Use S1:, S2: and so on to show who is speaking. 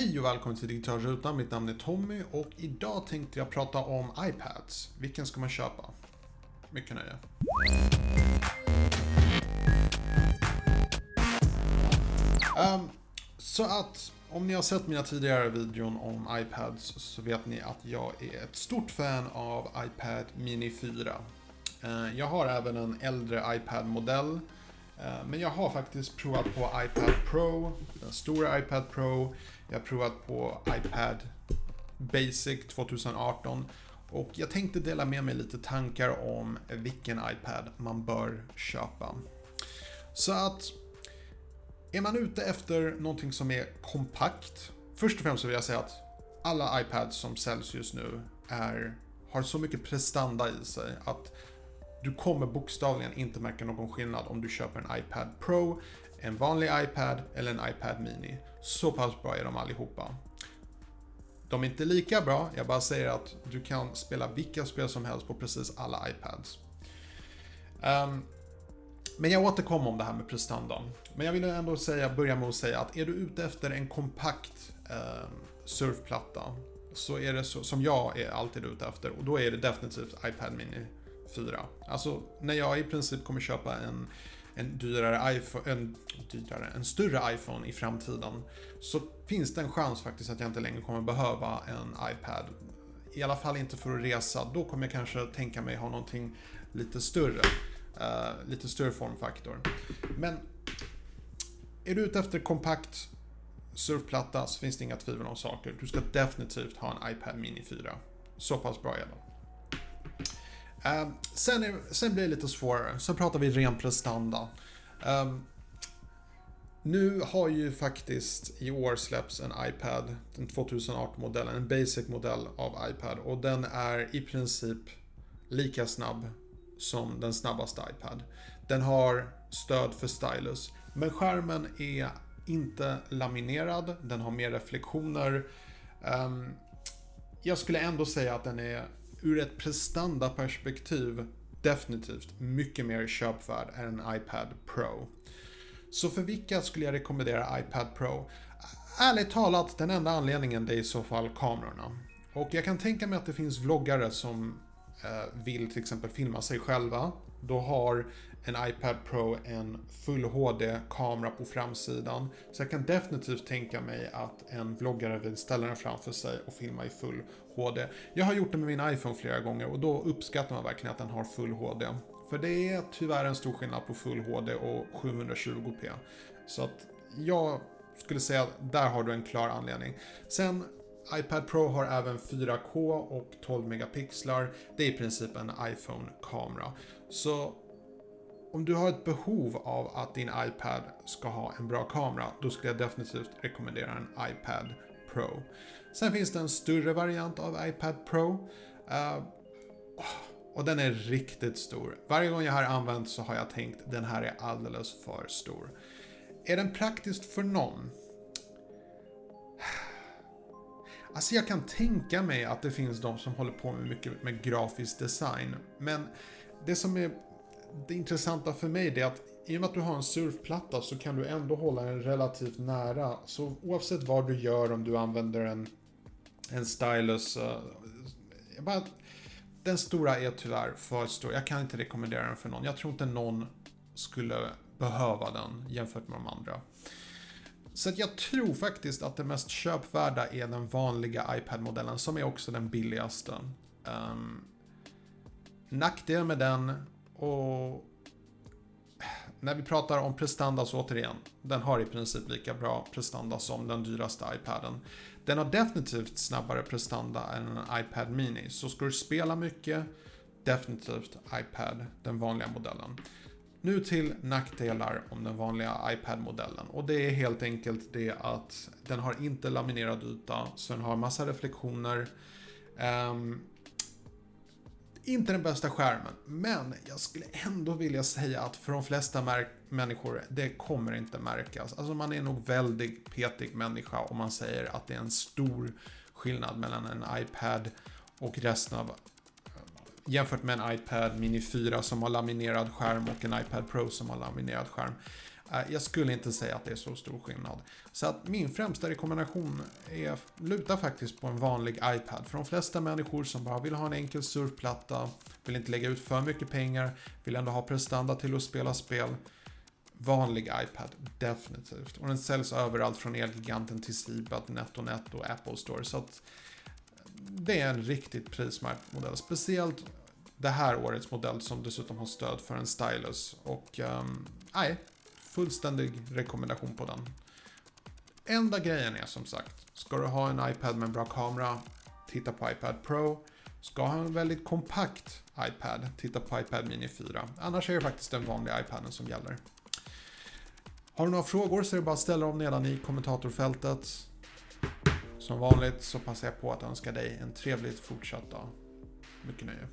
S1: Hej och välkommen till Digitalrutan, Mitt namn är Tommy och idag tänkte jag prata om iPads. Vilken ska man köpa? Mycket nöje. Um, så att om ni har sett mina tidigare videon om iPads så vet ni att jag är ett stort fan av iPad Mini 4. Uh, ehm, jag har även en äldre iPad-modell uh, Eh, men jag har faktiskt provat på iPad Pro, den stora iPad Pro. Jag har provat på iPad Basic 2018 och jag tänkte dela med mig lite tankar om vilken iPad man bör köpa. Så att är man ute efter någonting som är kompakt, först och främst så vill jag säga att alla iPads som säljs just nu är, har så mycket prestanda i sig att du kommer bokstavligen inte märka någon skillnad om du köper en iPad Pro, en vanlig iPad eller en iPad Mini. Så pass bra är de allihopa. De är inte lika bra, jag bara säger att du kan spela vilka spel som helst på precis alla iPads. Um, men jag återkommer om det här med prestandan. Men jag vill ändå säga, börja med att säga att är du ute efter en kompakt um, surfplatta så är det så, som jag är alltid ute efter och då är det definitivt iPad Mini 4. Alltså när jag i princip kommer köpa en, en dyrare iPhone, en, dyrare, en större iPhone i framtiden så finns det en chans faktiskt att jag inte längre kommer behöva en iPad. I alla fall inte för att resa, då kommer jag kanske tänka mig ha någonting lite större. Uh, lite större formfaktor. Men är du ute efter kompakt surfplatta så finns det inga tvivel om saker. Du ska definitivt ha en iPad Mini 4. Så pass bra är den. Uh, sen, är, sen blir det lite svårare. Sen pratar vi ren prestanda. Um, ehm, nu har ju faktiskt i år släppts en iPad, den 2018-modellen, en basic-modell av iPad och den är i princip lika snabb som den snabbaste iPad. Den har stöd för stylus, men skärmen är inte laminerad, den har mer reflektioner. Um, jag skulle ändå säga att den är ur ett prestandaperspektiv definitivt mycket mer köpvärd än en iPad Pro. Så för vilka skulle jag rekommendera iPad Pro? Ärligt talat, den enda anledningen det är i så fall kamerorna. Och jag kan tänka mig att det finns vloggare som eh, vill till exempel filma sig själva. Då har en iPad Pro en Full HD-kamera på framsidan. Så jag kan definitivt tänka mig att en vloggare vill ställa den framför sig och filma i Full HD. Jag har gjort det med min iPhone flera gånger och då uppskattar man verkligen att den har Full HD. För det är tyvärr en stor skillnad på Full HD och 720p. Så att jag skulle säga att där har du en klar anledning. Sen iPad Pro har även 4K och 12 megapixlar. Det är i princip en iPhone-kamera. Så om du har ett behov av att din iPad ska ha en bra kamera, då skulle jag definitivt rekommendera en iPad Pro. Sen finns det en större variant av iPad Pro. Uh, och den är riktigt stor. Varje gång jag har använt så har jag tänkt den här är alldeles för stor. Är den praktiskt för någon? Alltså jag kan tänka mig att det finns de som håller på med mycket med grafisk design. Men det som är det intressanta för mig är att i och med att du har en surfplatta så kan du ändå hålla den relativt nära. Så oavsett vad du gör, om du använder en, en stylus. Uh, bara, den stora är tyvärr för stor. Jag kan inte rekommendera den för någon. Jag tror inte någon skulle behöva den jämfört med de andra. Så att jag tror faktiskt att det mest köpvärda är den vanliga iPad-modellen som är också den billigaste. Um, nackdelen med den och när vi pratar om prestanda så återigen, den har i princip lika bra prestanda som den dyraste iPaden. Den har definitivt snabbare prestanda än en iPad Mini, så ska du spela mycket, definitivt iPad, den vanliga modellen. Nu till nackdelar om den vanliga iPad-modellen. Och det är helt enkelt det att den har inte laminerad yta, så den har massa reflektioner. Um, inte den bästa skärmen, men jag skulle ändå vilja säga att för de flesta människor, det kommer inte märkas. Alltså man är nog väldigt petig människa om man säger att det är en stor skillnad mellan en iPad och resten av jämfört med en iPad Mini 4 som har laminerad skärm och en iPad Pro som har laminerad skärm. Jag skulle inte säga att det är så stor skillnad. Så att min främsta rekommendation är, luta faktiskt på en vanlig iPad. För de flesta människor som bara vill ha en enkel surfplatta, vill inte lägga ut för mycket pengar, vill ändå ha prestanda till att spela spel. Vanlig iPad, definitivt. Och den säljs överallt från Elgiganten till Siba, NetOnNet och Apple Store. Så att det är en riktigt prismärkt modell. Speciellt det här årets modell som dessutom har stöd för en stylus. Och um, nej, fullständig rekommendation på den. Enda grejen är som sagt, ska du ha en iPad med en bra kamera, titta på iPad Pro. Ska ha en väldigt kompakt iPad, titta på iPad Mini 4. Annars är det faktiskt den vanliga iPaden som gäller. Har du några frågor så är det bara att ställa dem nedan i kommentatorfältet. Som vanligt så passar jag på att önska dig en trevligt fortsatt dag. Mycket nöje.